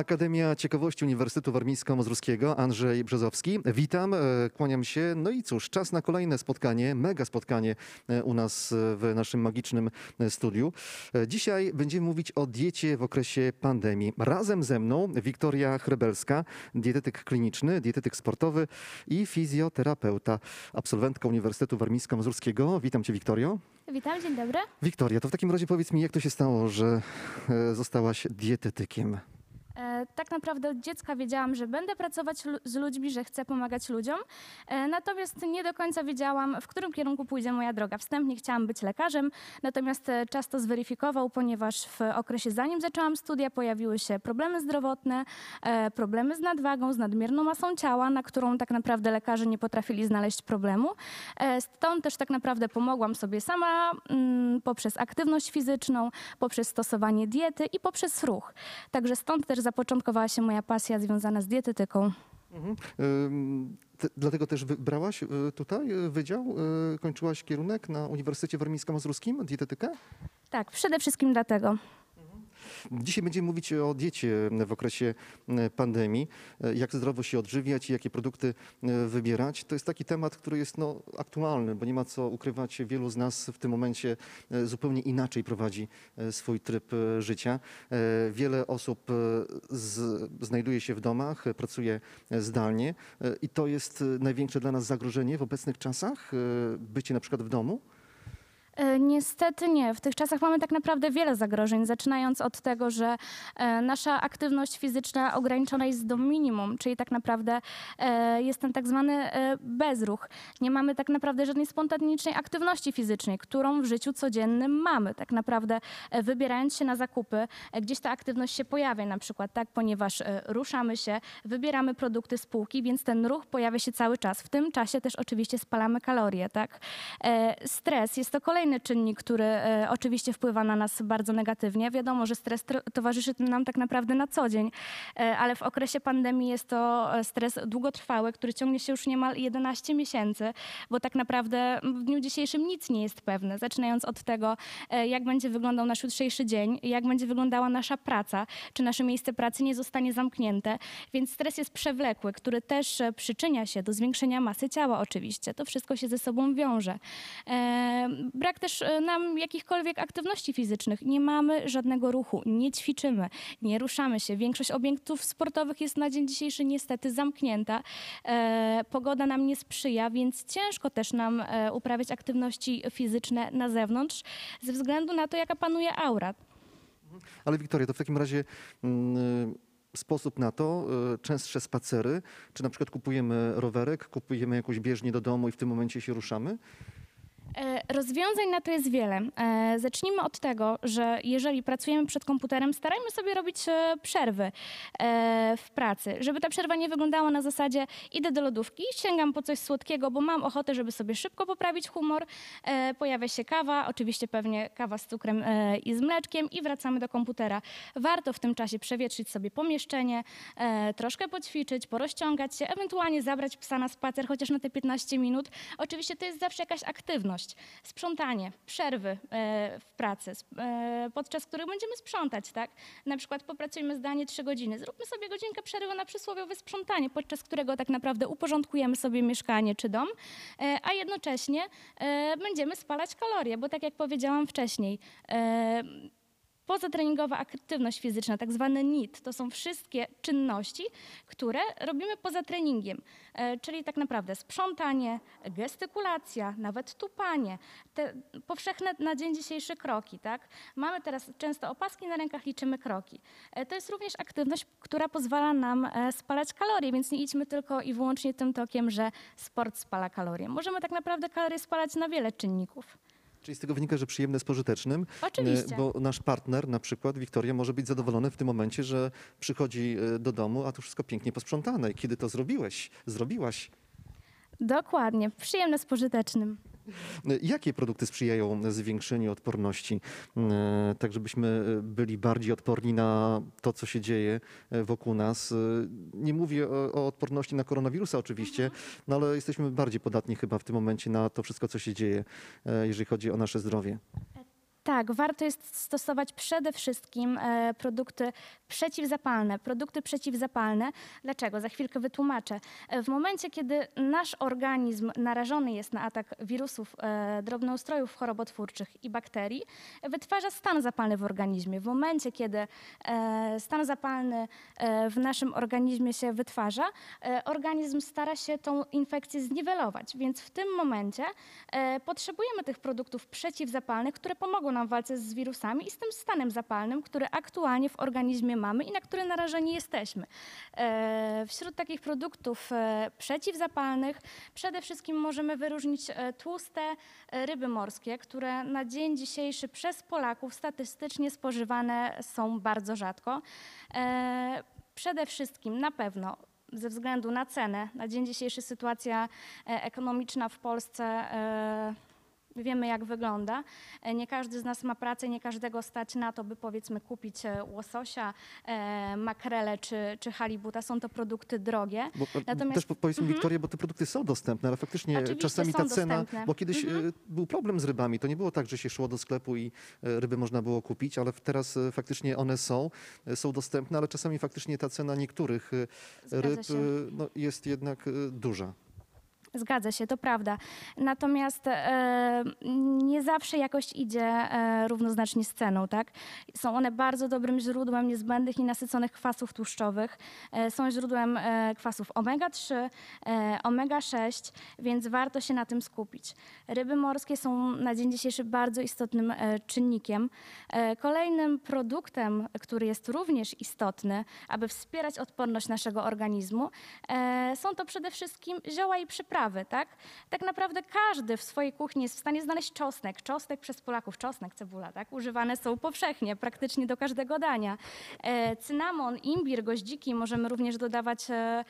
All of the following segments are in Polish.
Akademia Ciekawości Uniwersytetu Warmińsko-Mazurskiego, Andrzej Brzezowski. Witam, e, kłaniam się. No i cóż, czas na kolejne spotkanie, mega spotkanie e, u nas w naszym magicznym e, studiu. Dzisiaj będziemy mówić o diecie w okresie pandemii. Razem ze mną Wiktoria Chrebelska, dietetyk kliniczny, dietetyk sportowy i fizjoterapeuta, absolwentka Uniwersytetu Warmińsko-Mazurskiego. Witam cię, Wiktorio. Witam, dzień dobry. Wiktoria, to w takim razie powiedz mi, jak to się stało, że zostałaś dietetykiem? E, tak naprawdę od dziecka wiedziałam, że będę pracować z ludźmi, że chcę pomagać ludziom. E, natomiast nie do końca wiedziałam, w którym kierunku pójdzie moja droga. Wstępnie chciałam być lekarzem, natomiast e, czas to zweryfikował, ponieważ w okresie zanim zaczęłam studia pojawiły się problemy zdrowotne, problemy z nadwagą, z nadmierną masą ciała, na którą tak naprawdę lekarze nie potrafili znaleźć problemu. Stąd też tak naprawdę pomogłam sobie sama mm, poprzez aktywność fizyczną, poprzez stosowanie diety i poprzez ruch. Także stąd też zapoczątkowała się moja pasja związana z dietetyką. Mhm. Te- Dlatego też wybrałaś y, tutaj y, wydział, y, kończyłaś kierunek na Uniwersytecie Warmińsko-Mazurskim, dietetykę. Tak, przede wszystkim dlatego. Dzisiaj będziemy mówić o diecie w okresie y, pandemii, y, jak zdrowo się odżywiać i jakie produkty y, wybierać. To jest taki temat, który jest no, aktualny, bo nie ma co ukrywać, wielu z nas w tym momencie zupełnie inaczej prowadzi swój tryb życia. Wiele osób z, znajduje się w domach, pracuje zdalnie i to jest największe dla nas zagrożenie w obecnych czasach, bycie na przykład w domu. E, Niestety nie. W tych czasach mamy tak naprawdę wiele zagrożeń, zaczynając od tego, że e, nasza aktywność fizyczna ograniczona jest do minimum, czyli tak naprawdę e, jest ten tak zwany bezruch. Nie mamy tak naprawdę żadnej spontanicznej aktywności fizycznej, którą w życiu codziennym mamy. Tak naprawdę wybierając się na zakupy, gdzieś ta aktywność się pojawia na przykład, tak, ponieważ ruszamy się, wybieramy produkty z półki, więc ten ruch pojawia się cały czas. W tym czasie też oczywiście spalamy kalorie, tak. Stres jest to kolejny czynnik, który e, oczywiście wpływa na nas bardzo negatywnie. Wiadomo, że stres towarzyszy nam tak naprawdę na co dzień, e, ale w okresie pandemii jest to e, stres długotrwały, który ciągnie się już niemal 11 miesięcy, bo tak naprawdę w dniu dzisiejszym nic nie jest pewne. Zaczynając od tego, jak będzie wyglądał nasz jutrzejszy dzień, jak będzie wyglądała nasza praca, czy nasze miejsce pracy nie zostanie zamknięte. Więc stres jest przewlekły, który też przyczynia się do zwiększenia masy ciała oczywiście. To wszystko się ze sobą wiąże. E, brak też e, nam jakichkolwiek aktywności fizycznych. Nie mamy żadnego ruchu, nie ćwiczymy, nie ruszamy się. Większość obiektów sportowych jest na dzień dzisiejszy niestety zamknięta. E, pogoda nam nie sprzyja, więc ciężko też nam e, uprawiać aktywności fizyczne na zewnątrz ze względu na to, jaka panuje aura. Ale Wiktoria, to w takim razie mm, sposób na to, częstsze spacery, czy na przykład kupujemy rowerek, kupujemy jakąś bieżnię do domu i w tym momencie się ruszamy? E, Rozwiązań na to jest wiele. E, Zacznijmy od tego, że jeżeli pracujemy przed komputerem, starajmy sobie robić e, przerwy w pracy, żeby ta przerwa nie wyglądała na zasadzie idę do lodówki, sięgam po coś słodkiego, bo mam ochotę, żeby sobie szybko poprawić humor, pojawia się kawa, oczywiście pewnie kawa z cukrem i z mleczkiem i wracamy do komputera. Warto w tym czasie przewietrzyć sobie pomieszczenie, troszkę poćwiczyć, porozciągać się, ewentualnie zabrać psa na spacer chociaż na te 15 minut. Oczywiście to jest zawsze jakaś aktywność. Sprzątanie, przerwy e, w pracy, e, podczas których będziemy sprzątać, tak? Na przykład popracujemy zdalnie 3 godziny. Zróbmy sobie godzinkę przerwy na przysłowiowe sprzątanie, podczas którego tak naprawdę uporządkujemy sobie mieszkanie czy dom, e, a jednocześnie będziemy spalać kalorie, bo tak jak powiedziałam wcześniej, Pozatreningowa aktywność fizyczna, tak zwany NIT, to są wszystkie czynności, które robimy poza treningiem, e, czyli tak naprawdę sprzątanie, gestykulacja, nawet tupanie, te powszechne na dzień dzisiejszy kroki. Tak? Mamy teraz często opaski na rękach, liczymy kroki. E, To jest również aktywność, która pozwala nam e, spalać kalorie, więc nie idźmy tylko i wyłącznie tym tokiem, że sport spala kalorie. Możemy tak naprawdę kalorie spalać na wiele czynników. Czyli z tego wynika, że przyjemne z pożytecznym, Oczywiście. e, bo nasz partner, na przykład Wiktoria, może być zadowolony w tym momencie, że przychodzi e, do domu, a tu wszystko pięknie posprzątane. Kiedy to zrobiłeś, zrobiłaś? Dokładnie, przyjemne z pożytecznym. E, Jakie produkty sprzyjają zwiększeniu odporności, e, tak żebyśmy e, byli bardziej odporni na to, co się dzieje wokół nas? Nie mówię o, o odporności na koronawirusa oczywiście, no ale jesteśmy bardziej podatni chyba w tym momencie na to wszystko, co się dzieje, jeżeli chodzi o nasze zdrowie. Tak, warto jest stosować przede wszystkim e, produkty przeciwzapalne. Produkty przeciwzapalne. Dlaczego? Za chwilkę wytłumaczę. E, W momencie, kiedy nasz organizm narażony jest na atak wirusów, e, drobnoustrojów chorobotwórczych i bakterii, wytwarza stan zapalny w organizmie. W momencie, kiedy e, stan zapalny e, w naszym organizmie się wytwarza, e, organizm stara się tą infekcję zniwelować. Więc w tym momencie potrzebujemy tych produktów przeciwzapalnych, które pomogą nam w walce z wirusami i z tym stanem zapalnym, który aktualnie w organizmie mamy i na który narażeni jesteśmy. E, Wśród takich produktów e, przeciwzapalnych przede wszystkim możemy wyróżnić e, tłuste ryby morskie, które na dzień dzisiejszy przez Polaków statystycznie spożywane są bardzo rzadko. Przede wszystkim na pewno ze względu na cenę, na dzień dzisiejszy sytuacja ekonomiczna w Polsce wiemy jak wygląda. E, Nie każdy z nas ma pracę, nie każdego stać na to, by powiedzmy kupić e, łososia, e, makrele czy, czy halibuta. Są to produkty drogie. Bo, Natomiast- Też po- powiedzmy, Wiktoria, bo te produkty są dostępne, ale faktycznie Oczywiście czasami ta cena, dostępne. Mhm. bo kiedyś e, był problem z rybami, to nie było tak, że się szło do sklepu i ryby można było kupić, ale teraz faktycznie one są, są dostępne, ale czasami faktycznie ta cena niektórych ryb no, jest jednak duża. Zgadza się, to prawda. Natomiast e, nie zawsze jakość idzie e, równoznacznie z ceną, tak? Są one bardzo dobrym źródłem niezbędnych i nasyconych kwasów tłuszczowych. E, są źródłem e, kwasów omega-3, e, omega-6, więc warto się na tym skupić. Ryby morskie są na dzień dzisiejszy bardzo istotnym e, czynnikiem. Kolejnym produktem, który jest również istotny, aby wspierać odporność naszego organizmu, są to przede wszystkim zioła i przyprawy, tak? Tak naprawdę każdy w swojej kuchni jest w stanie znaleźć czosnek. Czosnek przez Polaków, czosnek, cebula, tak? Używane są powszechnie, praktycznie do każdego dania. E, cynamon, imbir, goździki możemy również dodawać e,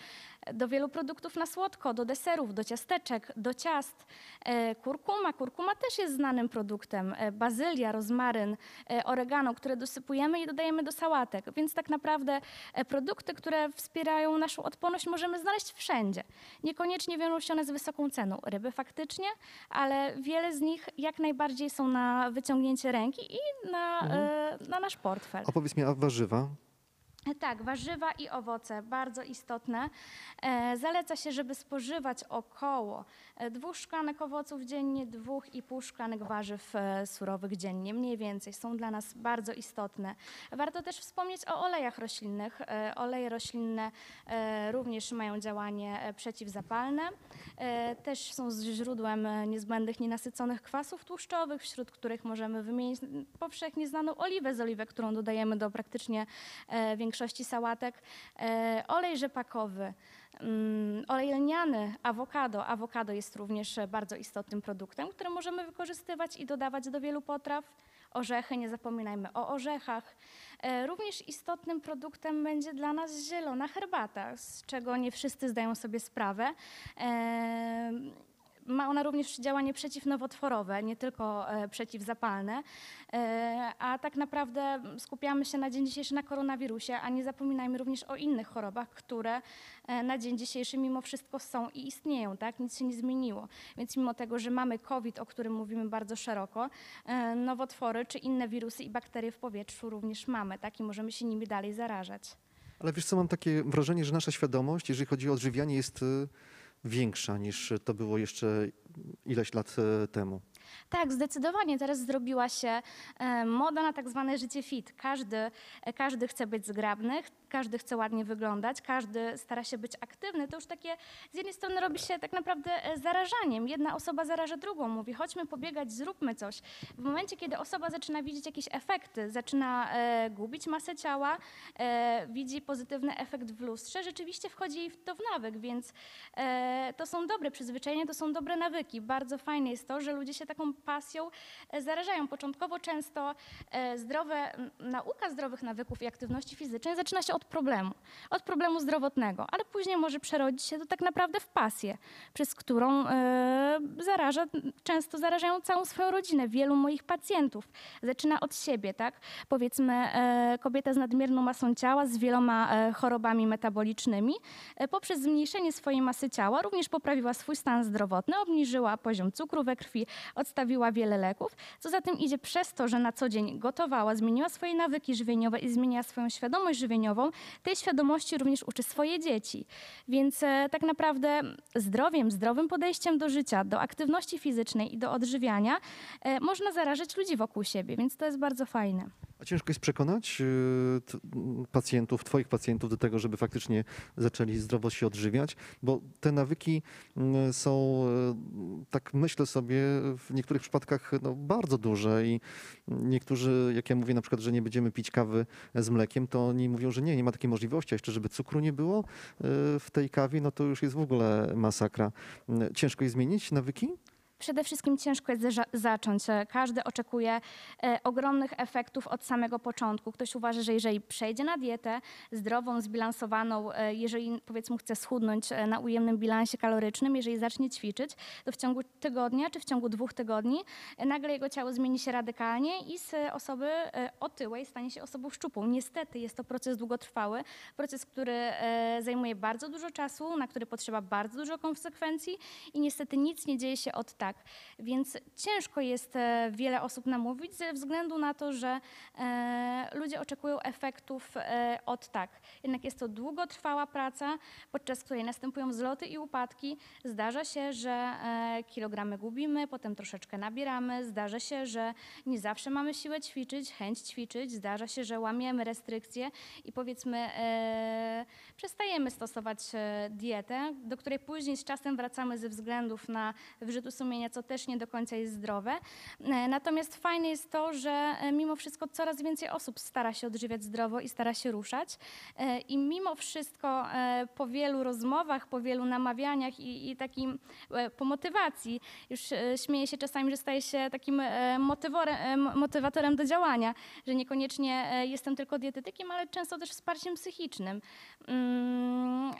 do wielu produktów na słodko, do deserów, do ciasteczek, do ciast. E, kurkuma, kurkuma też jest znanym produktem. E, bazylia, rozmaryn, e, oregano, które dosypujemy i dodajemy do sałatek. Więc tak naprawdę produkty, które wspierają naszą odporność możemy znaleźć wszędzie. Niekoniecznie wiążą się one z wysoką ceną. Ryby faktycznie, ale wiele z nich jak najbardziej są na wyciągnięcie ręki i na, e, na nasz portfel. A powiedz mi, a warzywa? Tak, warzywa i owoce, bardzo istotne. E, zaleca się, żeby spożywać około e, dwóch szklanek owoców dziennie, dwóch i pół szklanek warzyw e, surowych dziennie. Mniej więcej są dla nas bardzo istotne. Warto też wspomnieć o olejach roślinnych. Oleje roślinne również mają działanie przeciwzapalne. Też są źródłem niezbędnych nienasyconych kwasów tłuszczowych, wśród których możemy wymienić powszechnie znaną oliwę z oliwek, którą dodajemy do praktycznie e, większości sałatek, e, olej rzepakowy, mm, olej lniany, awokado. Awokado jest również e, bardzo istotnym produktem, który możemy wykorzystywać i dodawać do wielu potraw. Orzechy, nie zapominajmy o orzechach. E, Również istotnym produktem będzie dla nas zielona herbata, z czego nie wszyscy zdają sobie sprawę. Ma ona również działanie przeciwnowotworowe, nie tylko e, przeciwzapalne. E, a tak naprawdę skupiamy się na dzień dzisiejszy na koronawirusie, a nie zapominajmy również o innych chorobach, które e, na dzień dzisiejszy mimo wszystko są i istnieją, tak? Nic się nie zmieniło. Więc mimo tego, że mamy COVID, o którym mówimy bardzo szeroko, nowotwory czy inne wirusy i bakterie w powietrzu również mamy, tak? I możemy się nimi dalej zarażać. Ale wiesz co, mam takie wrażenie, że nasza świadomość, jeżeli chodzi o odżywianie, jest większa niż to było jeszcze ileś lat e, temu. Tak, zdecydowanie. Teraz zrobiła się e, moda na tak zwane życie fit. Każdy, e, każdy chce być zgrabny, każdy chce ładnie wyglądać, każdy stara się być aktywny. To już takie z jednej strony robi się tak naprawdę e, zarażaniem. Jedna osoba zaraża drugą, mówi chodźmy pobiegać, zróbmy coś. W momencie, kiedy osoba zaczyna widzieć jakieś efekty, zaczyna e, gubić masę ciała, e, widzi pozytywny efekt w lustrze, rzeczywiście wchodzi jej to w nawyk, więc e, to są dobre przyzwyczajenia, to są dobre nawyki. Bardzo fajne jest to, że ludzie się taką pasją e, zarażają. Początkowo często e, zdrowe, nauka zdrowych nawyków i aktywności fizycznej zaczyna się od problemu, od problemu zdrowotnego, ale później może przerodzić się to tak naprawdę w pasję, przez którą e, zaraża, często zarażają całą swoją rodzinę. Wielu moich pacjentów zaczyna od siebie, tak? Powiedzmy kobieta z nadmierną masą ciała, z wieloma chorobami metabolicznymi, poprzez zmniejszenie swojej masy ciała również poprawiła swój stan zdrowotny, obniżyła poziom cukru we krwi, odstawiła wiele leków. Co za tym idzie przez to, że na co dzień gotowała, zmieniła swoje nawyki żywieniowe i zmieniła swoją świadomość żywieniową, tej świadomości również uczy swoje dzieci. Więc e, tak naprawdę zdrowiem, zdrowym podejściem do życia, do aktywności fizycznej i do odżywiania e, można zarażać ludzi wokół siebie, więc to jest bardzo fajne. A ciężko jest przekonać m, pacjentów, twoich pacjentów do tego, żeby faktycznie zaczęli zdrowo się odżywiać, bo te nawyki mm, są, y, tak myślę sobie, w niektórych przypadkach no, bardzo duże i niektórzy, jak ja mówię na przykład, że nie będziemy pić kawy z mlekiem, to oni mówią, że nie, nie ma takiej możliwości, a jeszcze żeby cukru nie było y, w tej kawie, no to już jest w ogóle masakra. Y, Ciężko jest zmienić nawyki? Przede wszystkim ciężko jest za- zacząć. E, Każdy oczekuje e, ogromnych efektów od samego początku. Ktoś uważa, że jeżeli przejdzie na dietę zdrową, zbilansowaną, e, jeżeli powiedzmy chce schudnąć na ujemnym bilansie kalorycznym, jeżeli zacznie ćwiczyć, to w ciągu tygodnia czy w ciągu dwóch tygodni nagle jego ciało zmieni się radykalnie i z osoby otyłej stanie się osobą szczupłą. Niestety jest to proces długotrwały, proces, który zajmuje bardzo dużo czasu, na który potrzeba bardzo dużo konsekwencji i niestety nic nie dzieje się od tak. Więc ciężko jest e, wiele osób namówić ze względu na to, że e, ludzie oczekują efektów e, od tak. Jednak jest to długotrwała praca, podczas której następują wzloty i upadki. Zdarza się, że kilogramy gubimy, potem troszeczkę nabieramy. Zdarza się, że nie zawsze mamy siłę ćwiczyć, chęć ćwiczyć. Zdarza się, że łamiemy restrykcje i powiedzmy przestajemy stosować e, dietę, do której później z czasem wracamy ze względów na wyrzutu sumienia, co też nie do końca jest zdrowe. E, Natomiast fajne jest to, że e, mimo wszystko coraz więcej osób stara się odżywiać zdrowo i stara się ruszać. I mimo wszystko po wielu rozmowach, po wielu namawianiach i, i takim po motywacji, już śmieję się czasami, że staję się takim motywatorem do działania, że niekoniecznie jestem tylko dietetykiem, ale często też wsparciem psychicznym.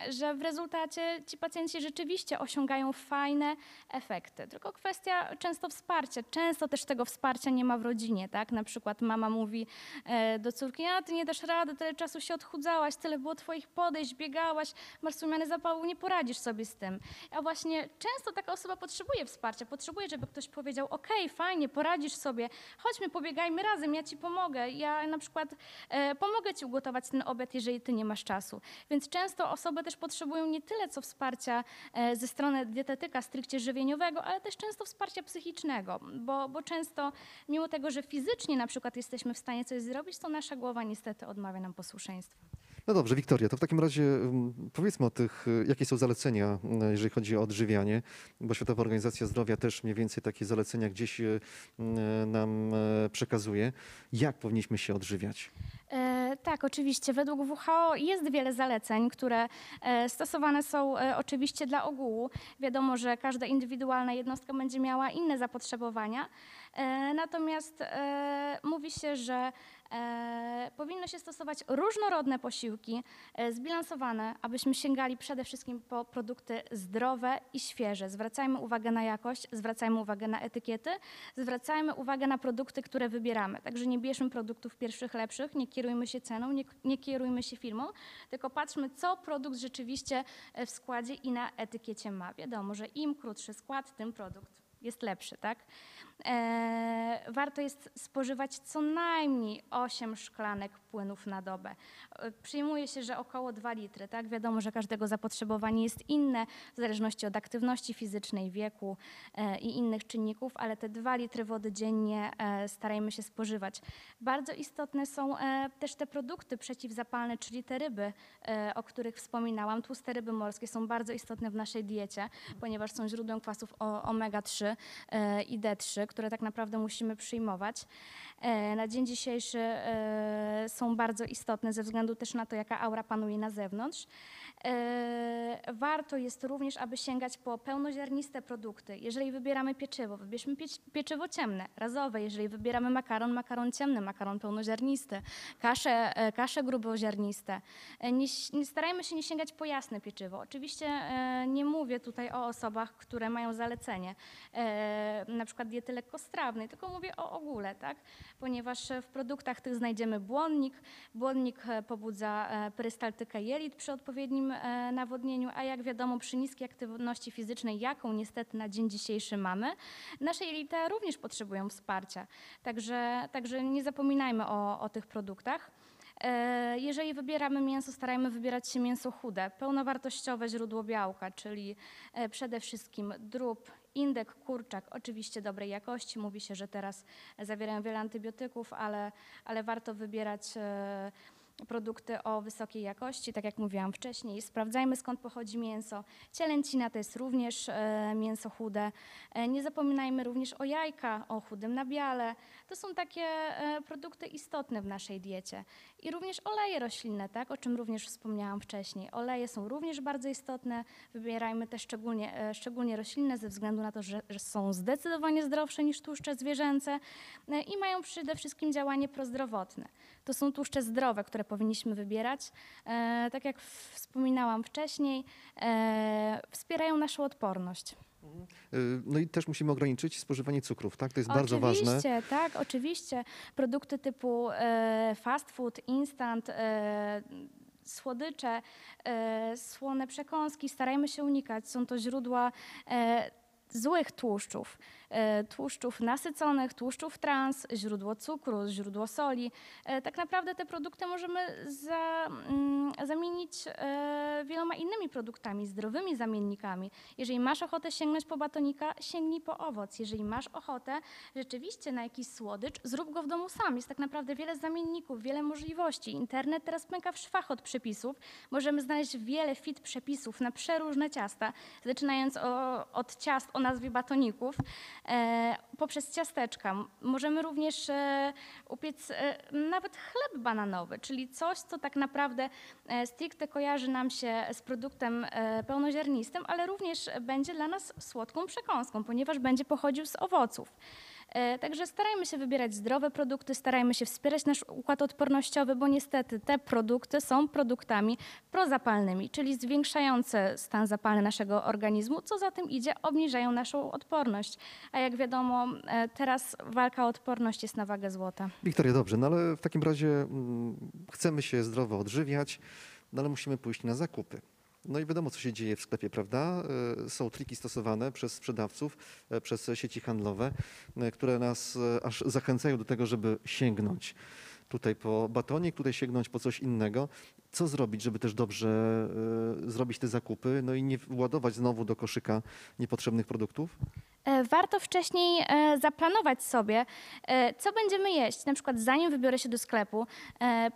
Że w rezultacie ci pacjenci rzeczywiście osiągają fajne efekty. Tylko kwestia często wsparcia. Często też tego wsparcia nie ma w rodzinie, tak? Na przykład mama mówi e, do córki, a ty nie dasz rady, tyle czasu się odchudzałaś, tyle było twoich podejść, biegałaś, masz sumiany zapału, nie poradzisz sobie z tym. A właśnie często taka osoba potrzebuje wsparcia, potrzebuje, żeby ktoś powiedział, okej, fajnie, poradzisz sobie, chodźmy, pobiegajmy razem, ja ci pomogę. Ja na przykład e, pomogę ci ugotować ten obiad, jeżeli ty nie masz czasu. Więc często osoby też potrzebują nie tyle co wsparcia e, ze strony dietetyka stricte żywieniowego, ale też często wsparcia psychicznego, bo, bo często mimo tego, że fizycznie na przykład jesteśmy w stanie coś zrobić, to nasza głowa niestety odmawia nam posłuszeństwa. No dobrze, Wiktoria, to w takim razie mm, powiedzmy o tych, y, jakie są zalecenia, mm, jeżeli chodzi o odżywianie, bo Światowa Organizacja Zdrowia też mniej więcej takie zalecenia gdzieś y, nam przekazuje. Jak powinniśmy się odżywiać? E, tak, oczywiście. Według WHO jest wiele zaleceń, które e, stosowane są e, oczywiście dla ogółu. Wiadomo, że każda indywidualna jednostka będzie miała inne zapotrzebowania. Natomiast mówi się, że powinno się stosować różnorodne posiłki, e, zbilansowane, abyśmy sięgali przede wszystkim po produkty zdrowe i świeże. Zwracajmy uwagę na jakość, zwracajmy uwagę na etykiety, zwracajmy uwagę na produkty, które wybieramy. Także nie bierzmy produktów pierwszych, lepszych, nie kierujmy się ceną, nie, nie kierujmy się firmą, tylko patrzmy, co produkt rzeczywiście e, w składzie i na etykiecie ma. Wiadomo, że im krótszy skład, tym produkt jest lepszy, tak? E, warto jest spożywać co najmniej 8 szklanek płynów na dobę. E, Przyjmuje się, że około 2 litry, tak? Wiadomo, że każdego zapotrzebowanie jest inne, w zależności od aktywności fizycznej, wieku e, i innych czynników, ale te 2 litry wody dziennie starajmy się spożywać. Bardzo istotne są też te produkty przeciwzapalne, czyli te ryby, o których wspominałam. Tłuste ryby morskie są bardzo istotne w naszej diecie, ponieważ są źródłem kwasów o- omega-3 e, i D3, które tak naprawdę musimy przyjmować. E, Na dzień dzisiejszy e, są bardzo istotne ze względu też na to, jaka aura panuje na zewnątrz. E, Warto jest również, aby sięgać po pełnoziarniste produkty. Jeżeli wybieramy pieczywo, wybierzmy piecz- pieczywo ciemne, razowe. Jeżeli wybieramy makaron, makaron ciemny, makaron pełnoziarnisty, kasze, e, kasze gruboziarniste. E, Nie, nie starajmy się nie sięgać po jasne pieczywo. Oczywiście nie mówię tutaj o osobach, które mają zalecenie, na przykład diety lekkostrawnej, tylko mówię o ogóle, tak? ponieważ w produktach tych znajdziemy błonnik. Błonnik pobudza perystaltykę jelit przy odpowiednim e, nawodnieniu, a jak wiadomo przy niskiej aktywności fizycznej, jaką niestety na dzień dzisiejszy mamy, nasze jelita również potrzebują wsparcia. Także, także nie zapominajmy o, o tych produktach. E, Jeżeli wybieramy mięso, starajmy wybierać się mięso chude, pełnowartościowe źródło białka, czyli e, przede wszystkim drób, indek, kurczak, oczywiście dobrej jakości. Mówi się, że teraz zawierają wiele antybiotyków, ale, ale warto wybierać produkty o wysokiej jakości, tak jak mówiłam wcześniej. Sprawdzajmy skąd pochodzi mięso. Cielęcina to jest również e, mięso chude. E, nie zapominajmy również o jajka, o chudym nabiale. To są takie e, produkty istotne w naszej diecie. I również oleje roślinne, tak, o czym również wspomniałam wcześniej. Oleje są również bardzo istotne. Wybierajmy te szczególnie, szczególnie roślinne ze względu na to, że, są zdecydowanie zdrowsze niż tłuszcze zwierzęce i mają przede wszystkim działanie prozdrowotne. To są tłuszcze zdrowe, które powinniśmy wybierać. E, tak jak wspominałam wcześniej, e, wspierają naszą odporność. Y, No i też musimy ograniczyć spożywanie cukrów, tak? To jest bardzo ważne. Oczywiście, tak, oczywiście. Produkty typu e, fast food, instant, słodycze, słone przekąski starajmy się unikać. Są to źródła złych tłuszczów, tłuszczów nasyconych, tłuszczów trans, źródło cukru, źródło soli. E, tak naprawdę te produkty możemy za, mm, zamienić e, wieloma innymi produktami, zdrowymi zamiennikami. Jeżeli masz ochotę sięgnąć po batonika, sięgnij po owoc. Jeżeli masz ochotę rzeczywiście na jakiś słodycz, zrób go w domu sam. Jest tak naprawdę wiele zamienników, wiele możliwości. Internet teraz pęka w szwach od przepisów. Możemy znaleźć wiele fit przepisów na przeróżne ciasta, zaczynając o, od ciast o nazwie batoników, e, poprzez ciasteczka. Możemy również e, upiec e, nawet chleb bananowy, czyli coś, co tak naprawdę e, stricte kojarzy nam się z produktem e, pełnoziarnistym, ale również będzie dla nas słodką przekąską, ponieważ będzie pochodził z owoców. E, Także starajmy się wybierać zdrowe produkty, starajmy się wspierać nasz układ odpornościowy, bo niestety te produkty są produktami prozapalnymi, czyli zwiększające stan zapalny naszego organizmu, co za tym idzie, obniżają naszą odporność. A jak wiadomo, e, teraz walka o odporność jest na wagę złota. Wiktoria, dobrze, no ale w takim razie mm, chcemy się zdrowo odżywiać, no ale musimy pójść na zakupy. No i wiadomo, co się dzieje w sklepie, prawda? E, Są triki stosowane przez sprzedawców, e, przez sieci handlowe, e, które nas aż zachęcają do tego, żeby sięgnąć tutaj po batonik, tutaj sięgnąć po coś innego. Co zrobić, żeby też dobrze zrobić te zakupy, no i nie władować znowu do koszyka niepotrzebnych produktów? E, Warto wcześniej e, zaplanować sobie, e, co będziemy jeść. Na przykład zanim wybiorę się do sklepu,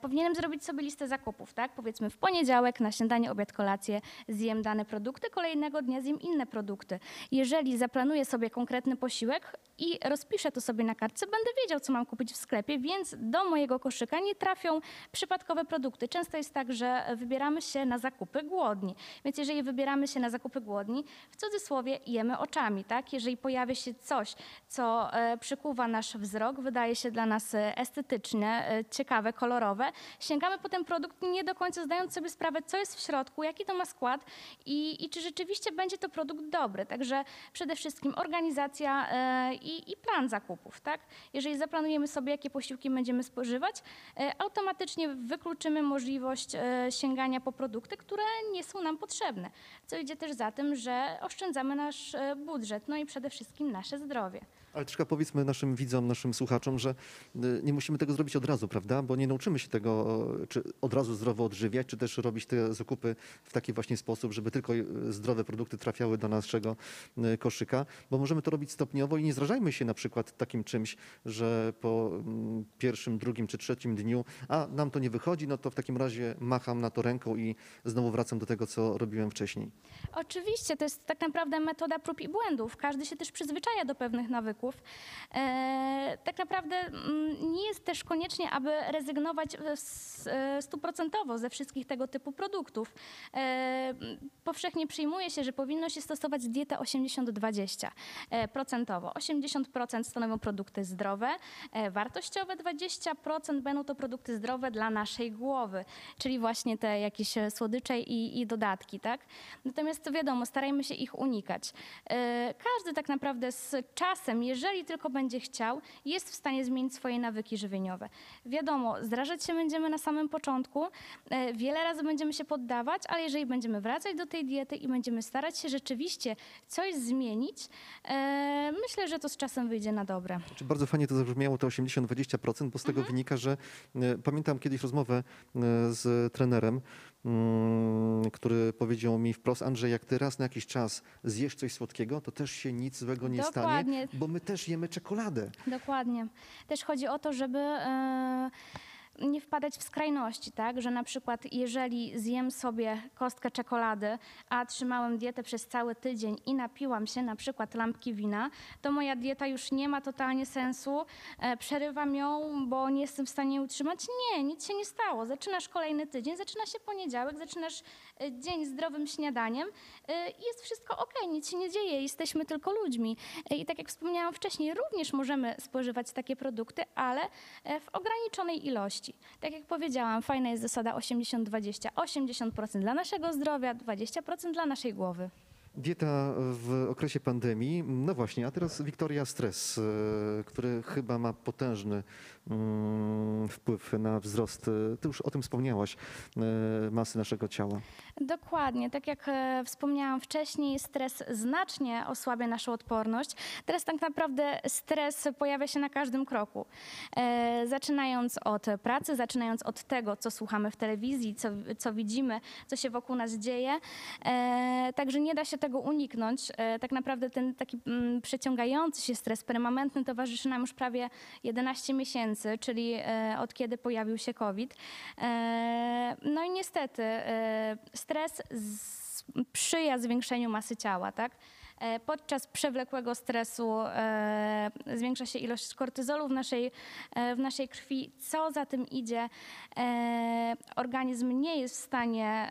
powinienem zrobić sobie listę zakupów, tak? Powiedzmy w poniedziałek na śniadanie, obiad, kolację zjem dane produkty, kolejnego dnia zjem inne produkty. Jeżeli zaplanuję sobie konkretny posiłek i rozpiszę to sobie na kartce, będę wiedział, co mam kupić w sklepie, więc do mojego koszyka nie trafią przypadkowe produkty. Często jest tak, że wybieramy się na zakupy głodni. Więc jeżeli wybieramy się na zakupy głodni, w cudzysłowie jemy oczami, tak? Jeżeli pojawia się coś, co e, przykuwa nasz wzrok, wydaje się dla nas e, estetyczne, e, ciekawe, kolorowe, sięgamy po ten produkt nie do końca zdając sobie sprawę, co jest w środku, jaki to ma skład i, i czy rzeczywiście będzie to produkt dobry. Także przede wszystkim organizacja i, i plan zakupów, tak? Jeżeli zaplanujemy sobie, jakie posiłki będziemy spożywać, automatycznie wykluczymy możliwość sięgania po produkty, które nie są nam potrzebne. Co idzie też za tym, że oszczędzamy nasz budżet, no i przede wszystkim nasze zdrowie. Ale troszkę powiedzmy naszym widzom, naszym słuchaczom, że y, nie musimy tego zrobić od razu, prawda? Bo nie nauczymy się tego, y, czy od razu zdrowo odżywiać, czy też robić te zakupy w taki właśnie sposób, żeby tylko y, zdrowe produkty trafiały do naszego koszyka, bo możemy to robić stopniowo i nie zrażajmy się na przykład takim czymś, że po mm, pierwszym, drugim czy trzecim dniu, a nam to nie wychodzi, no to w takim razie macham na to ręką i znowu wracam do tego, co robiłem wcześniej. Oczywiście, to jest tak naprawdę metoda prób i błędów. Każdy się też przyzwyczaja do pewnych nawyków. E, tak naprawdę mm, nie jest też koniecznie, aby rezygnować e, e, stuprocentowo ze wszystkich tego typu produktów. Powszechnie przyjmuje się, że powinno się stosować dietę 80-20 e, procentowo. 80% stanowią produkty zdrowe, wartościowe 20% będą to produkty zdrowe dla naszej głowy, czyli właśnie te jakieś słodycze i, i dodatki, tak? Natomiast wiadomo, starajmy się ich unikać. Każdy tak naprawdę z czasem, jeżeli tylko będzie chciał, jest w stanie zmienić swoje nawyki żywieniowe. Wiadomo, zrażać się będziemy na samym początku, e, wiele razy będziemy się poddawać, ale jeżeli będziemy wracać do tej diety i będziemy starać się rzeczywiście coś zmienić, e, myślę, że to z czasem wyjdzie na dobre. Bardzo fajnie to zabrzmiało, to 80-20%, bo z tego wynika, że e, pamiętam kiedyś rozmowę z trenerem, który powiedział mi wprost, Andrzej, jak ty raz na jakiś czas zjesz coś słodkiego, to też się nic złego nie stanie, Dokładnie. bo my też jemy czekoladę. Dokładnie. Też chodzi o to, żeby e, nie wpadać w skrajności, tak? Że na przykład jeżeli zjem sobie kostkę czekolady, a trzymałem dietę przez cały tydzień i napiłam się na przykład lampki wina, to moja dieta już nie ma totalnie sensu, e, przerywam ją, bo nie jestem w stanie utrzymać. Nie, nic się nie stało. Zaczynasz kolejny tydzień, zaczyna się poniedziałek, zaczynasz e, dzień zdrowym śniadaniem e, i jest wszystko ok, nic się nie dzieje, jesteśmy tylko ludźmi. I tak jak wspomniałam wcześniej, również możemy spożywać takie produkty, ale w ograniczonej ilości. Tak jak powiedziałam, fajna jest zasada 80-20. 80% dla naszego zdrowia, 20% dla naszej głowy. Dieta w okresie pandemii. No właśnie, a teraz Wiktoria, stres, e, który chyba ma potężny wpływ na wzrost, ty już o tym wspomniałaś, e, masy naszego ciała. Dokładnie, tak jak e, wspomniałam wcześniej, stres znacznie osłabia naszą odporność. Teraz tak naprawdę stres pojawia się na każdym kroku. E, zaczynając od pracy, zaczynając od tego, co słuchamy w telewizji, co, co widzimy, co się wokół nas dzieje. Także nie da się tego uniknąć. Tak naprawdę ten taki mm, przeciągający się stres permanentny towarzyszy nam już prawie 11 miesięcy, czyli e, od kiedy pojawił się COVID. E, no i niestety e, stres sprzyja zwiększeniu masy ciała, tak? E, Podczas przewlekłego stresu e, zwiększa się ilość kortyzolu w naszej, e, w naszej krwi. Co za tym idzie, organizm nie jest w stanie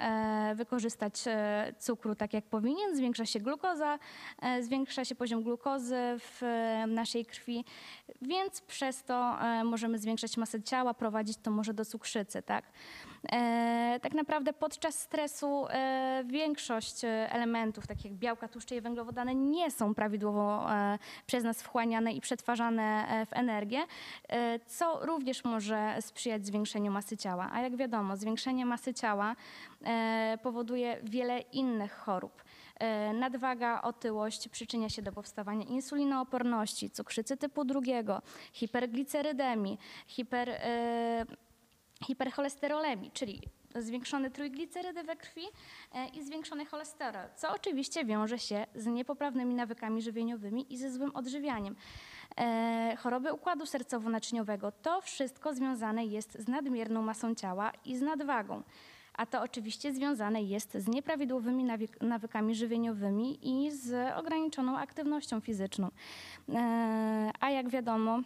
wykorzystać cukru tak jak powinien. Zwiększa się glukoza, zwiększa się poziom glukozy w naszej krwi, więc przez to możemy zwiększać masę ciała, prowadzić to może do cukrzycy, tak? Tak naprawdę podczas stresu większość elementów, takich jak białka, tłuszcze i węglowodany, nie są prawidłowo e, przez nas wchłaniane i przetwarzane e, w energię, e, co również może sprzyjać zwiększeniu masy ciała. A jak wiadomo, zwiększenie masy ciała powoduje wiele innych chorób. Nadwaga, otyłość przyczynia się do powstawania insulinooporności, cukrzycy typu drugiego, hiperglicerydemii, hiper, czyli zwiększone trójglicerydy we krwi e, i zwiększony cholesterol, co oczywiście wiąże się z niepoprawnymi nawykami żywieniowymi i ze złym odżywianiem. E, choroby układu sercowo-naczyniowego, to wszystko związane jest z nadmierną masą ciała i z nadwagą. A to oczywiście związane jest z nieprawidłowymi nawyk- nawykami żywieniowymi i z ograniczoną aktywnością fizyczną. E, a jak wiadomo,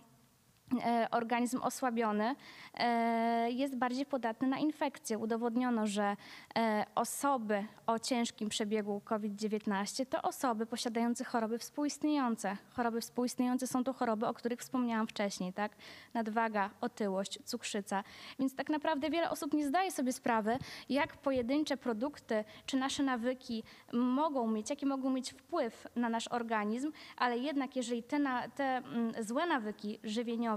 organizm osłabiony e, jest bardziej podatny na infekcje. Udowodniono, że e, osoby o ciężkim przebiegu COVID-19 to osoby posiadające choroby współistniejące. Choroby współistniejące są to choroby, o których wspomniałam wcześniej, tak? Nadwaga, otyłość, cukrzyca. Więc tak naprawdę wiele osób nie zdaje sobie sprawy, jak pojedyncze produkty czy nasze nawyki mogą mieć, jaki mogą mieć wpływ na nasz organizm, ale jednak jeżeli te, na, te mm, złe nawyki żywieniowe,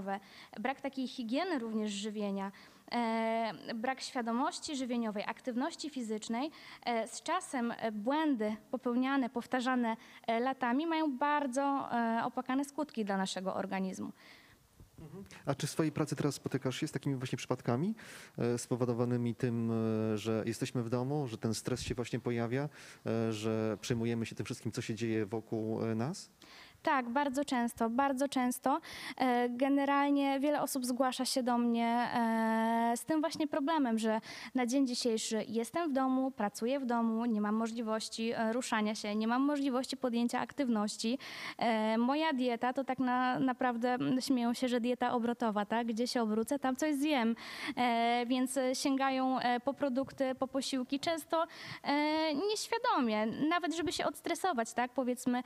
brak takiej higieny również żywienia, e, brak świadomości żywieniowej, aktywności fizycznej, e, z czasem błędy popełniane, powtarzane e, latami mają bardzo opłakane skutki dla naszego organizmu. A czy w swojej pracy teraz spotykasz się z takimi właśnie przypadkami spowodowanymi tym, że jesteśmy w domu, że ten stres się właśnie pojawia, że przejmujemy się tym wszystkim, co się dzieje wokół nas? Tak, bardzo często, bardzo często. E, Generalnie wiele osób zgłasza się do mnie e, z tym właśnie problemem, że na dzień dzisiejszy jestem w domu, pracuję w domu, nie mam możliwości e, ruszania się, nie mam możliwości podjęcia aktywności. Moja dieta to tak na, naprawdę śmieją się, że dieta obrotowa, tak? Gdzie się obrócę, tam coś zjem. Więc sięgają po produkty, po posiłki, często nieświadomie, nawet żeby się odstresować, tak? Powiedzmy,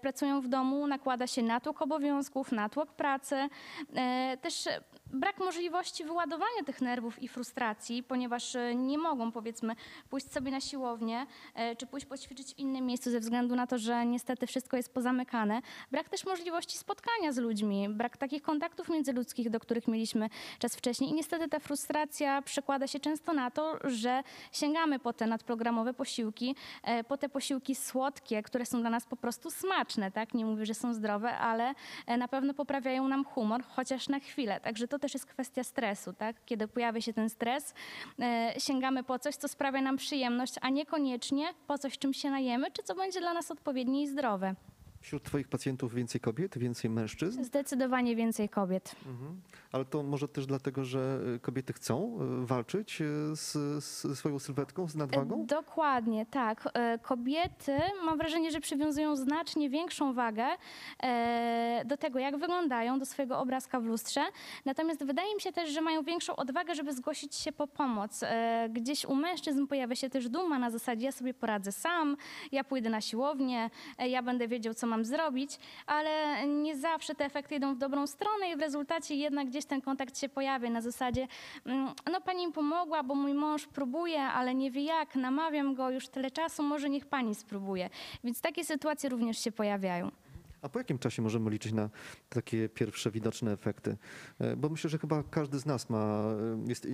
pracują w domu, nakłada się natłok obowiązków, natłok pracy. E, Też brak możliwości wyładowania tych nerwów i frustracji, ponieważ e, nie mogą, powiedzmy, pójść sobie na siłownię e, czy pójść poćwiczyć w innym miejscu ze względu na to, że niestety wszystko jest pozamykane. Brak też możliwości spotkania z ludźmi, brak takich kontaktów międzyludzkich, do których mieliśmy czas wcześniej. I niestety ta frustracja przekłada się często na to, że sięgamy po te nadprogramowe posiłki, e, po te posiłki słodkie, które są dla nas po prostu smaczne, tak? Nie mówię, że są zdrowe, ale na pewno poprawiają nam humor, chociaż na chwilę. Także to też jest kwestia stresu, tak? Kiedy pojawia się ten stres, e, sięgamy po coś, co sprawia nam przyjemność, a niekoniecznie po coś, czym się najemy, czy co będzie dla nas odpowiednie i zdrowe. Wśród Twoich pacjentów więcej kobiet, więcej mężczyzn? Zdecydowanie więcej kobiet. Mhm. Ale to może też dlatego, że y, kobiety chcą y, walczyć y, z, z swoją sylwetką, z nadwagą? Dokładnie, tak. E, Kobiety, mam wrażenie, że przywiązują znacznie większą wagę e, do tego, jak wyglądają, do swojego obrazka w lustrze. Natomiast wydaje mi się też, że mają większą odwagę, żeby zgłosić się po pomoc. E, Gdzieś u mężczyzn pojawia się też duma na zasadzie, ja sobie poradzę sam, ja pójdę na siłownię, e, ja będę wiedział, co mam zrobić, ale nie zawsze te efekty idą w dobrą stronę i w rezultacie jednak gdzieś ten kontakt się pojawia na zasadzie, mm, no pani mi pomogła, bo mój mąż próbuje, ale nie wie jak, namawiam go już tyle czasu, może niech pani spróbuje. Więc takie sytuacje również się pojawiają. A po jakim czasie możemy liczyć na takie pierwsze widoczne efekty? E, Bo myślę, że chyba każdy z nas ma, e, jest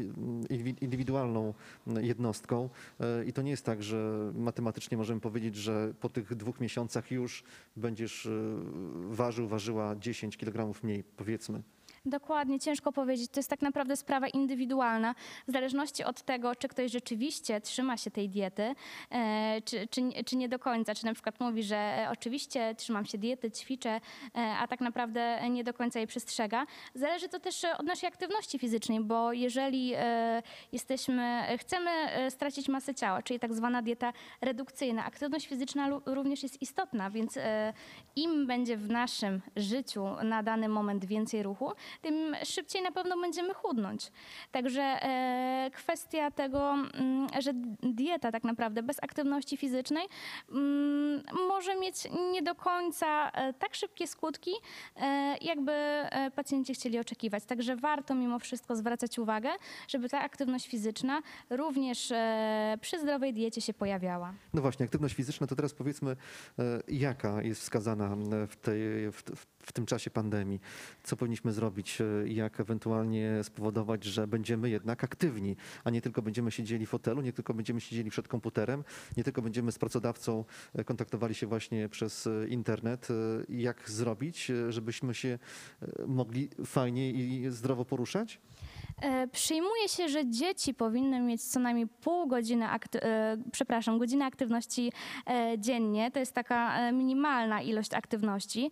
inwi- indywidualną jednostką e, i to nie jest tak, że matematycznie możemy powiedzieć, że po tych dwóch miesiącach już będziesz ważył, ważyła 10 kg mniej, powiedzmy. Dokładnie, ciężko powiedzieć. To jest tak naprawdę sprawa indywidualna, w zależności od tego, czy ktoś rzeczywiście trzyma się tej diety, e, czy, czy, czy nie do końca. Czy na przykład mówi, że e, oczywiście trzymam się diety, ćwiczę, e, a tak naprawdę nie do końca jej przestrzega. Zależy to też od naszej aktywności fizycznej, bo jeżeli jesteśmy, chcemy stracić masę ciała, czyli tak zwana dieta redukcyjna, aktywność fizyczna również jest istotna, więc im będzie w naszym życiu na dany moment więcej ruchu, tym szybciej na pewno będziemy chudnąć. Także e, kwestia tego, mm, że dieta tak naprawdę bez aktywności fizycznej mm, może mieć nie do końca e, tak szybkie skutki, e, jakby pacjenci chcieli oczekiwać. Także warto mimo wszystko zwracać uwagę, żeby ta aktywność fizyczna również przy zdrowej diecie się pojawiała. No właśnie, aktywność fizyczna, to teraz powiedzmy, jaka jest wskazana w, tej, w, w tym czasie pandemii? Co powinniśmy zrobić? E, Jak ewentualnie spowodować, że będziemy jednak aktywni, a nie tylko będziemy siedzieli w fotelu, nie tylko będziemy siedzieli przed komputerem, nie tylko będziemy z pracodawcą e, kontaktowali się właśnie przez e, internet. Jak zrobić, żebyśmy się mogli fajnie i zdrowo poruszać? Przyjmuje się, że dzieci powinny mieć co najmniej pół godziny, akty- przepraszam, godziny aktywności dziennie. To jest taka minimalna ilość aktywności.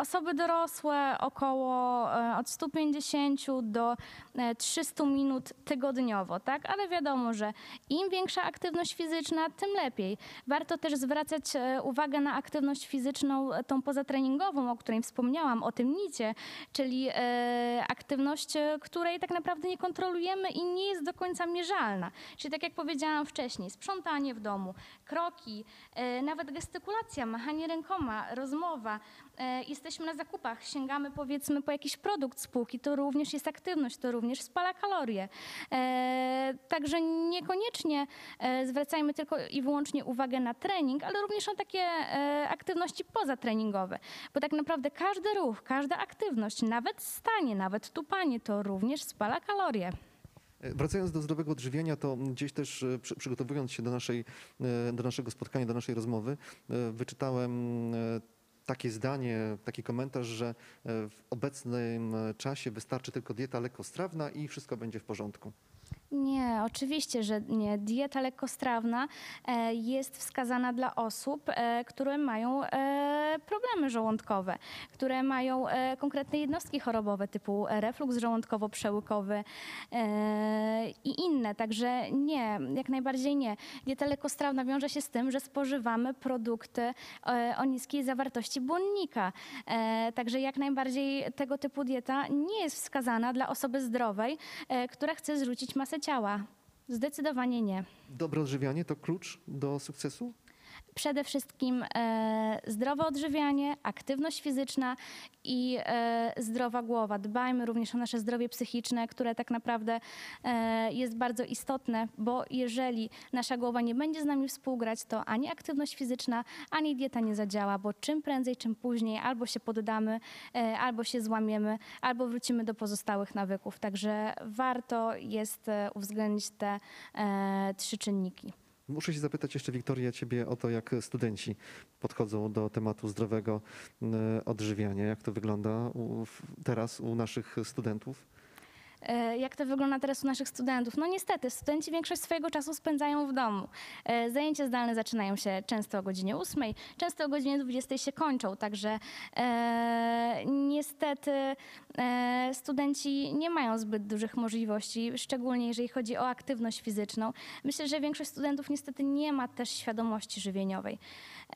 E, Osoby dorosłe około e, od 150 do e, 300 minut tygodniowo, tak? Ale wiadomo, że im większa aktywność fizyczna, tym lepiej. Warto też zwracać e, uwagę na aktywność fizyczną, e, tą pozatreningową, o której wspomniałam, o tym nicie, czyli e, aktywność, e, której tak naprawdę nie kontrolujemy i nie jest do końca mierzalna. Czyli tak jak powiedziałam wcześniej, sprzątanie w domu, kroki, e, nawet gestykulacja, machanie rękoma, rozmowa. E, jesteśmy na zakupach, sięgamy powiedzmy po jakiś produkt spółki, to również jest aktywność, to również spala kalorie. E, także niekoniecznie e, zwracajmy tylko i wyłącznie uwagę na trening, ale również na takie e, aktywności pozatreningowe. Bo tak naprawdę każdy ruch, każda aktywność, nawet stanie, nawet tupanie, to również spala kalorie. E, Wracając do zdrowego odżywiania, to gdzieś też e, przy, przygotowując się do, naszej, e, do naszego spotkania, do naszej rozmowy, wyczytałem takie zdanie, taki komentarz, że w obecnym czasie wystarczy tylko dieta lekkostrawna i wszystko będzie w porządku. Nie, oczywiście, że nie. Dieta lekkostrawna jest wskazana dla osób, które mają problemy żołądkowe, które mają e, konkretne jednostki chorobowe typu refluks żołądkowo-przełykowy e, i inne. Także nie, jak najbardziej nie. Dieta lekkostrawna wiąże się z tym, że spożywamy produkty e, o niskiej zawartości błonnika. Także jak najbardziej tego typu dieta nie jest wskazana dla osoby zdrowej, która chce zrzucić masę ciała. Zdecydowanie nie. Dobre odżywianie to klucz do sukcesu? Przede wszystkim e, zdrowe odżywianie, aktywność fizyczna i e, zdrowa głowa. Dbajmy również o nasze zdrowie psychiczne, które tak naprawdę e, jest bardzo istotne, bo jeżeli nasza głowa nie będzie z nami współgrać, to ani aktywność fizyczna, ani dieta nie zadziała, bo czym prędzej, czym później albo się poddamy, albo się złamiemy, albo wrócimy do pozostałych nawyków. Także warto jest uwzględnić te trzy czynniki. Muszę się zapytać jeszcze, Wiktoria, ciebie o to, jak studenci podchodzą do tematu zdrowego e, odżywiania. Jak to wygląda u, teraz u naszych studentów? E, Jak to wygląda teraz u naszych studentów? No niestety, studenci większość swojego czasu spędzają w domu. E, Zajęcia zdalne zaczynają się często o godzinie 8, często o godzinie 20 się kończą, także e, niestety e, studenci nie mają zbyt dużych możliwości, szczególnie jeżeli chodzi o aktywność fizyczną. Myślę, że większość studentów niestety nie ma też świadomości żywieniowej.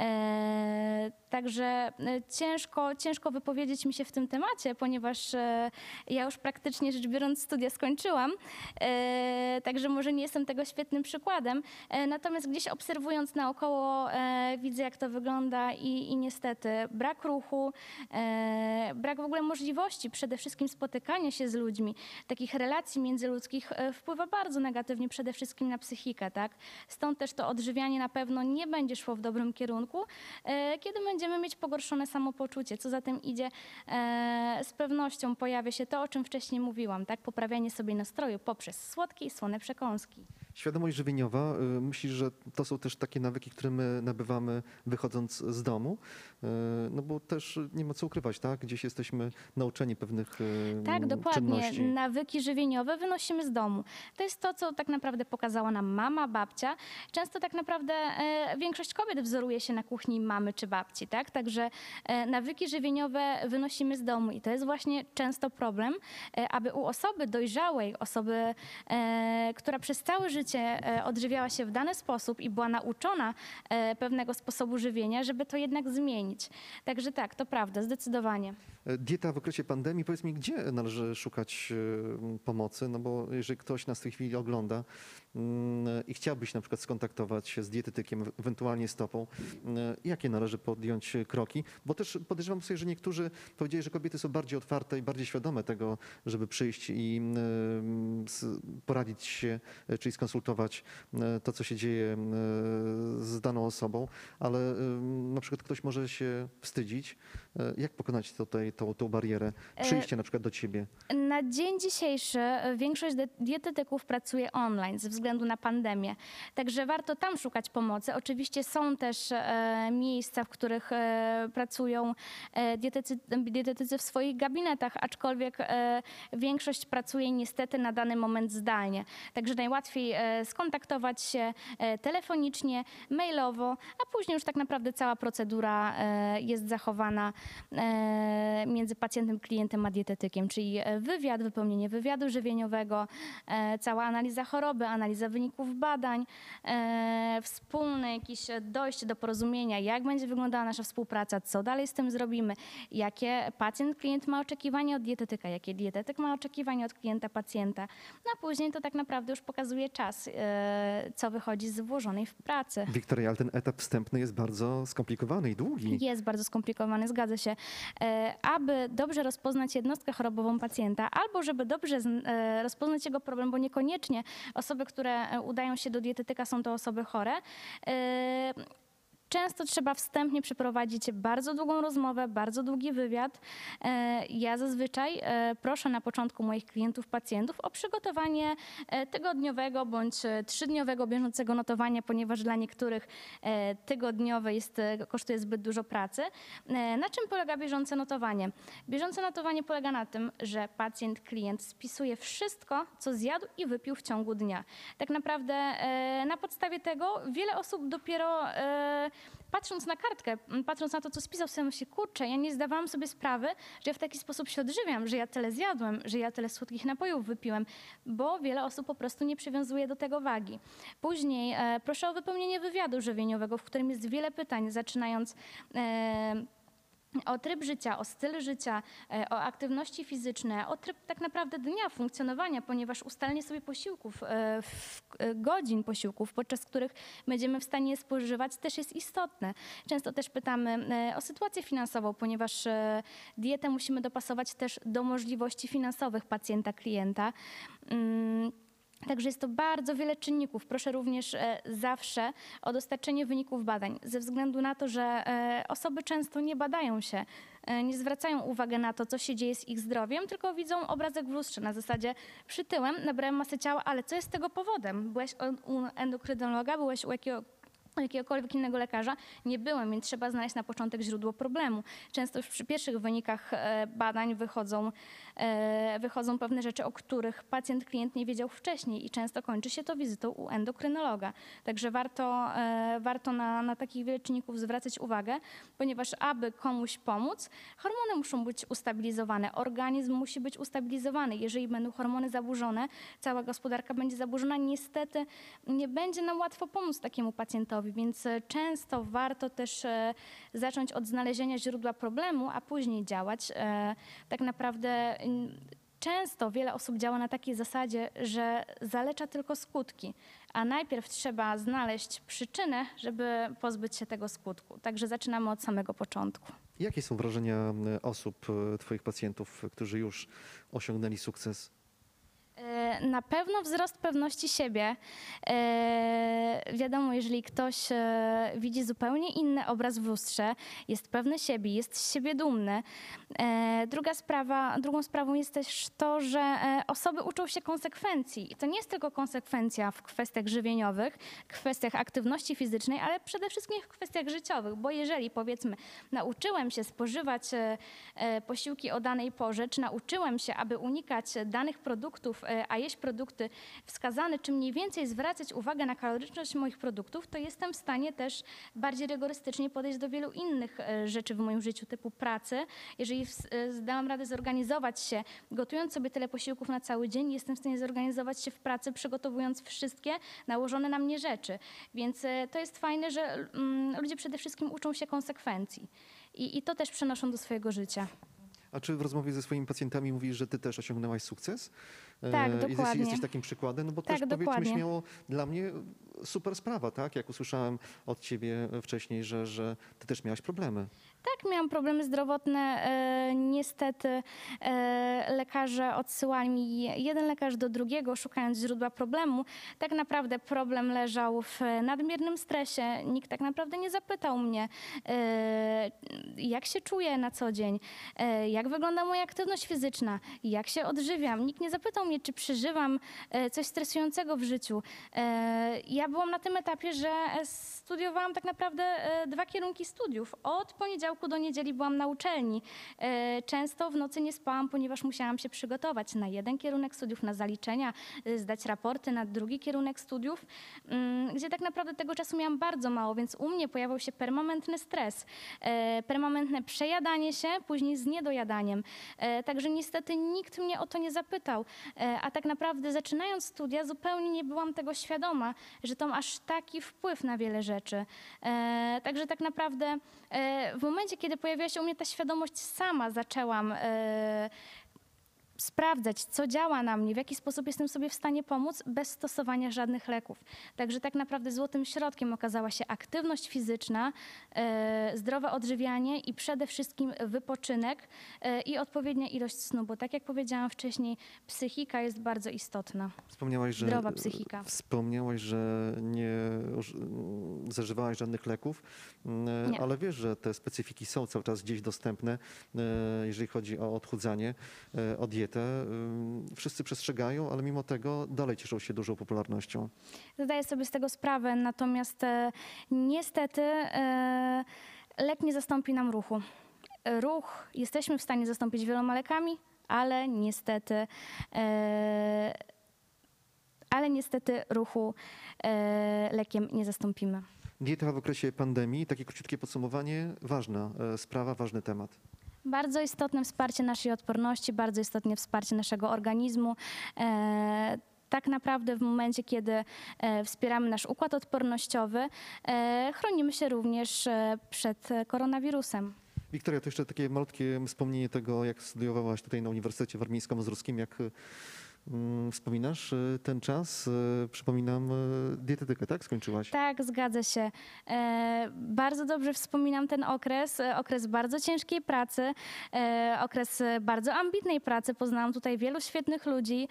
E, Także e, ciężko, ciężko wypowiedzieć mi się w tym temacie, ponieważ e, ja już praktycznie rzecz biorąc studia skończyłam, także może nie jestem tego świetnym przykładem. Natomiast gdzieś obserwując naokoło widzę jak to wygląda i, i niestety brak ruchu, brak w ogóle możliwości przede wszystkim spotykania się z ludźmi, takich relacji międzyludzkich wpływa bardzo negatywnie przede wszystkim na psychikę, tak? Stąd też to odżywianie na pewno nie będzie szło w dobrym kierunku, e, kiedy będziemy mieć pogorszone samopoczucie. Co za tym idzie, e, z pewnością pojawia się to, o czym wcześniej mówiłam, tak? Poprawianie sobie nastroju poprzez słodkie i słone przekąski. Świadomość żywieniowa, y, myślisz, że to są też takie nawyki, które my nabywamy wychodząc z domu? Y, No bo też nie ma co ukrywać, tak? Gdzieś jesteśmy nauczeni pewnych y, Tak, dokładnie. czynności. Nawyki żywieniowe wynosimy z domu. To jest to, co tak naprawdę pokazała nam mama, babcia. Często tak naprawdę e, większość kobiet wzoruje się na kuchni mamy czy babci, tak? Także e, nawyki żywieniowe wynosimy z domu i to jest właśnie często problem, e, aby u osoby dojrzałej, osoby, która przez całe życie e, odżywiała się w dany sposób i była nauczona e, pewnego sposobu żywienia, żeby to jednak zmienić. Także tak, to prawda, zdecydowanie. E, Dieta w okresie pandemii, powiedz mi, gdzie należy szukać pomocy? No bo jeżeli ktoś nas w tej chwili ogląda i chciałby się na przykład skontaktować się z dietetykiem, ewentualnie stopą, e, jakie należy podjąć kroki? Bo też podejrzewam sobie, że niektórzy powiedzieli, że kobiety są bardziej otwarte i bardziej świadome tego, żeby przyjść i mm, poradzić się, e, czyli skonsultować e, to, co się dzieje z daną osobą, ale na przykład ktoś może się wstydzić. E, Jak pokonać tutaj tą, tą barierę? Przyjście na przykład do ciebie. Na dzień dzisiejszy większość dietetyków pracuje online ze względu na pandemię. Także warto tam szukać pomocy. Oczywiście są też e, miejsca, w których e, pracują e, dietetycy, dietetycy w swoich gabinetach, aczkolwiek większość pracuje niestety na dany moment zdalnie. Także najłatwiej skontaktować się telefonicznie, mailowo, a później już tak naprawdę cała procedura jest zachowana między pacjentem, klientem a dietetykiem, czyli wywiad, wypełnienie wywiadu żywieniowego, cała analiza choroby, analiza wyników badań, e, wspólne jakieś dojście do porozumienia, jak będzie wyglądała nasza współpraca, co dalej z tym zrobimy, jakie pacjent, klient ma oczekiwania od dietetyka, jakie dietetyk ma oczekiwania od klienta, pacjenta. No a później to tak naprawdę już pokazuje czas, e, co wychodzi z włożonej w pracy. Wiktoria, ale ten etap wstępny jest bardzo skomplikowany i długi. Jest bardzo skomplikowany, zgadza się. E, Aby dobrze rozpoznać jednostkę chorobową pacjenta, albo żeby dobrze rozpoznać jego problem, bo niekoniecznie osoby, które e, udają się do dietetyka są to osoby chore. Często trzeba wstępnie przeprowadzić bardzo długą rozmowę, bardzo długi wywiad. E, Ja zazwyczaj e, proszę na początku moich klientów, pacjentów o przygotowanie e, tygodniowego bądź trzydniowego bieżącego notowania, ponieważ dla niektórych tygodniowe jest, kosztuje zbyt dużo pracy. Na czym polega bieżące notowanie? Bieżące notowanie polega na tym, że pacjent, klient spisuje wszystko, co zjadł i wypił w ciągu dnia. Tak naprawdę na podstawie tego wiele osób dopiero patrząc na kartkę, patrząc na to, co spisał, sobie myśli, kurczę, ja nie zdawałam sobie sprawy, że ja w taki sposób się odżywiam, że ja tyle zjadłem, że ja tyle słodkich napojów wypiłem, bo wiele osób po prostu nie przywiązuje do tego wagi. Później e, proszę o wypełnienie wywiadu żywieniowego, w którym jest wiele pytań, zaczynając... E, o tryb życia, o styl życia, e, o aktywności fizyczne, o tryb tak naprawdę dnia funkcjonowania, ponieważ ustalenie sobie posiłków, e, e, godzin posiłków, podczas których będziemy w stanie je spożywać, też jest istotne. Często też pytamy o sytuację finansową, ponieważ dietę musimy dopasować też do możliwości finansowych pacjenta, klienta. Także jest to bardzo wiele czynników. Proszę również e, zawsze o dostarczenie wyników badań, ze względu na to, że e, osoby często nie badają się, e, nie zwracają uwagi na to, co się dzieje z ich zdrowiem, tylko widzą obrazek w lustrze na zasadzie przytyłem, nabrałem masy ciała, ale co jest tego powodem? Byłeś u endokrynologa, byłeś u jakiego jakiegokolwiek innego lekarza nie byłem, więc trzeba znaleźć na początek źródło problemu. Często już przy pierwszych wynikach badań wychodzą, wychodzą pewne rzeczy, o których pacjent, klient nie wiedział wcześniej i często kończy się to wizytą u endokrynologa. Także warto, e, warto na, na takich wiele czynników zwracać uwagę, ponieważ aby komuś pomóc, hormony muszą być ustabilizowane, organizm musi być ustabilizowany. Jeżeli będą hormony zaburzone, cała gospodarka będzie zaburzona, niestety nie będzie nam łatwo pomóc takiemu pacjentowi, więc e, często warto też e, zacząć od znalezienia źródła problemu, a później działać. E, Tak naprawdę często wiele osób działa na takiej zasadzie, że zalecza tylko skutki, a najpierw trzeba znaleźć przyczynę, żeby pozbyć się tego skutku. Także zaczynamy od samego początku. Jakie są wrażenia e, osób, e, Twoich pacjentów, którzy już osiągnęli sukces? E, Na pewno wzrost pewności siebie. E, wiadomo, jeżeli ktoś e, widzi zupełnie inny obraz w lustrze, jest pewny siebie, jest z siebie dumny. Druga sprawa, drugą sprawą jest też to, że osoby uczą się konsekwencji. I to nie jest tylko konsekwencja w kwestiach żywieniowych, kwestiach aktywności fizycznej, ale przede wszystkim w kwestiach życiowych, bo jeżeli powiedzmy nauczyłem się spożywać posiłki o danej porze, czy nauczyłem się, aby unikać danych produktów, a jeść produkty wskazane, czy mniej więcej zwracać uwagę na kaloryczność moich produktów, to jestem w stanie też bardziej rygorystycznie podejść do wielu innych e, rzeczy w moim życiu, typu pracy. Jeżeli e, zdałam radę zorganizować się, gotując sobie tyle posiłków na cały dzień, jestem w stanie zorganizować się w pracy, przygotowując wszystkie nałożone na mnie rzeczy. Więc e, to jest fajne, że mm, ludzie przede wszystkim uczą się konsekwencji. I, I to też przenoszą do swojego życia. A czy w rozmowie ze swoimi pacjentami mówisz, że ty też osiągnęłaś sukces? Tak, E, jesteś- dokładnie. Jesteś takim przykładem, no bo Tak, też powiedzmy dokładnie. śmiało, dla mnie super sprawa, tak? Jak usłyszałem od ciebie wcześniej, że, że ty też miałaś problemy. Tak, miałam problemy zdrowotne. E, niestety e, lekarze odsyłali mi jeden lekarz do drugiego, szukając źródła problemu. Tak naprawdę problem leżał w nadmiernym stresie. Nikt tak naprawdę nie zapytał mnie, e, jak się czuję na co dzień, jak wygląda moja aktywność fizyczna, jak się odżywiam. Nikt nie zapytał mnie, czy przeżywam coś stresującego w życiu. Ja byłam na tym etapie, że studiowałam tak naprawdę dwa kierunki studiów. Od poniedziałku do niedzieli byłam na uczelni. E, Często w nocy nie spałam, ponieważ musiałam się przygotować na jeden kierunek studiów, na zaliczenia, e, zdać raporty na drugi kierunek studiów, mm, gdzie tak naprawdę tego czasu miałam bardzo mało, więc u mnie pojawiał się permanentny stres, e, permanentne przejadanie się, później z niedojadaniem. E, Także niestety nikt mnie o to nie zapytał, a tak naprawdę zaczynając studia zupełnie nie byłam tego świadoma, że to aż taki wpływ na wiele rzeczy. Także tak naprawdę w momencie, kiedy pojawiła się u mnie ta świadomość, sama zaczęłam e, sprawdzać, co działa na mnie, w jaki sposób jestem sobie w stanie pomóc bez stosowania żadnych leków. Także tak naprawdę złotym środkiem okazała się aktywność fizyczna, e, zdrowe odżywianie i przede wszystkim wypoczynek e, i odpowiednia ilość snu, bo tak jak powiedziałam wcześniej, psychika jest bardzo istotna. Wspomniałaś, że, Zdrowa psychika. Wspomniałaś, że nie uż- zażywałaś żadnych leków, m, Nie. ale wiesz, że te specyfiki są cały czas gdzieś dostępne, e, jeżeli chodzi o odchudzanie, e, o dietę. Ym, Wszyscy przestrzegają, ale mimo tego dalej cieszą się dużą popularnością. Zdaję sobie z tego sprawę, natomiast e, niestety e, lek nie zastąpi nam ruchu. Ruch jesteśmy w stanie zastąpić wieloma lekami, ale niestety, e, ale niestety ruchu lekiem nie zastąpimy. Dieta w okresie pandemii, takie króciutkie podsumowanie, ważna sprawa, ważny temat. Bardzo istotne wsparcie naszej odporności, bardzo istotne wsparcie naszego organizmu. E, tak naprawdę w momencie, kiedy e, wspieramy nasz układ odpornościowy, e, chronimy się również przed koronawirusem. Wiktoria, to jeszcze takie malutkie wspomnienie tego, jak studiowałaś tutaj na Uniwersytecie Warmińsko-Mazurskim, jak wspominasz e, ten czas? E, Przypominam, e, dietetykę, tak? Skończyłaś? Tak, zgadza się. E, bardzo dobrze wspominam ten okres, e, okres bardzo ciężkiej pracy, e, okres bardzo ambitnej pracy. Poznałam tutaj wielu świetnych ludzi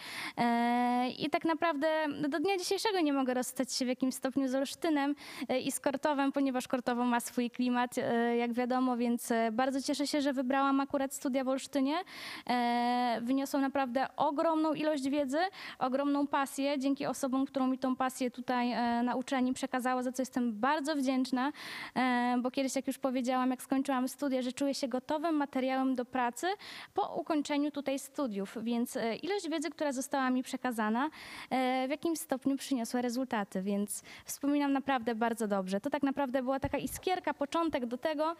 i tak naprawdę do dnia dzisiejszego nie mogę rozstać się w jakimś stopniu z Olsztynem i z Kortowem, ponieważ Kortowo ma swój klimat, jak wiadomo, więc bardzo cieszę się, że wybrałam akurat studia w Olsztynie. Wyniosłam naprawdę ogromną ilość wiedzy, ogromną pasję dzięki osobom, którą mi tą pasję tutaj e, na uczelni przekazała, za co jestem bardzo wdzięczna, e, bo kiedyś, jak już powiedziałam, jak skończyłam studia, że czuję się gotowym materiałem do pracy po ukończeniu tutaj studiów, więc e, ilość wiedzy, która została mi przekazana, w jakimś stopniu przyniosła rezultaty, więc wspominam naprawdę bardzo dobrze. To tak naprawdę była taka iskierka, początek do tego,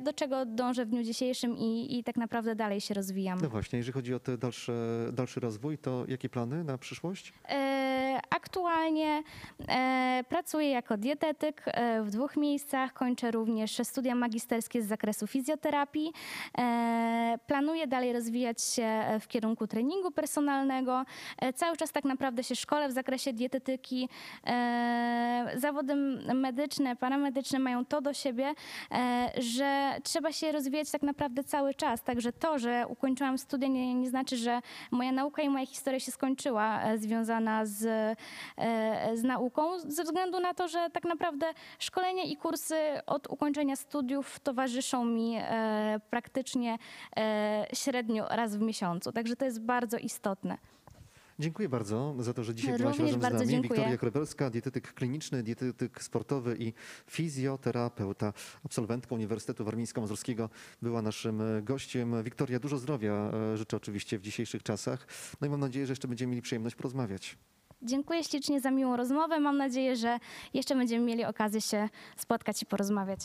do czego dążę w dniu dzisiejszym i, i tak naprawdę dalej się rozwijam. No właśnie, jeżeli chodzi o te dalsze, dalszy rozwój, to jakie plany na przyszłość? Aktualnie e, pracuję jako dietetyk e, w dwóch miejscach. Kończę również studia magisterskie z zakresu fizjoterapii. E, Planuję dalej rozwijać się w kierunku treningu personalnego. Cały czas tak naprawdę się szkolę w zakresie dietetyki. Zawody medyczne, paramedyczne mają to do siebie, że trzeba się rozwijać tak naprawdę cały czas. Także to, że ukończyłam studia nie, nie znaczy, że moja nauka i moja historia się skończyła związana z, z nauką, ze względu na to, że tak naprawdę szkolenia i kursy od ukończenia studiów towarzyszą mi e, praktycznie e, średnio raz w miesiącu. Także to jest bardzo istotne. Dziękuję bardzo za to, że dzisiaj byłaś razem z nami. dziękuję. Wiktoria Krobelska, dietetyk kliniczny, dietetyk sportowy i fizjoterapeuta, absolwentką Uniwersytetu Warmińsko-Mazurskiego była naszym e, gościem. Wiktoria, dużo zdrowia e, życzę oczywiście w dzisiejszych czasach. No i mam nadzieję, że jeszcze będziemy mieli przyjemność porozmawiać. Dziękuję ślicznie za miłą rozmowę. Mam nadzieję, że jeszcze będziemy mieli okazję się spotkać i porozmawiać.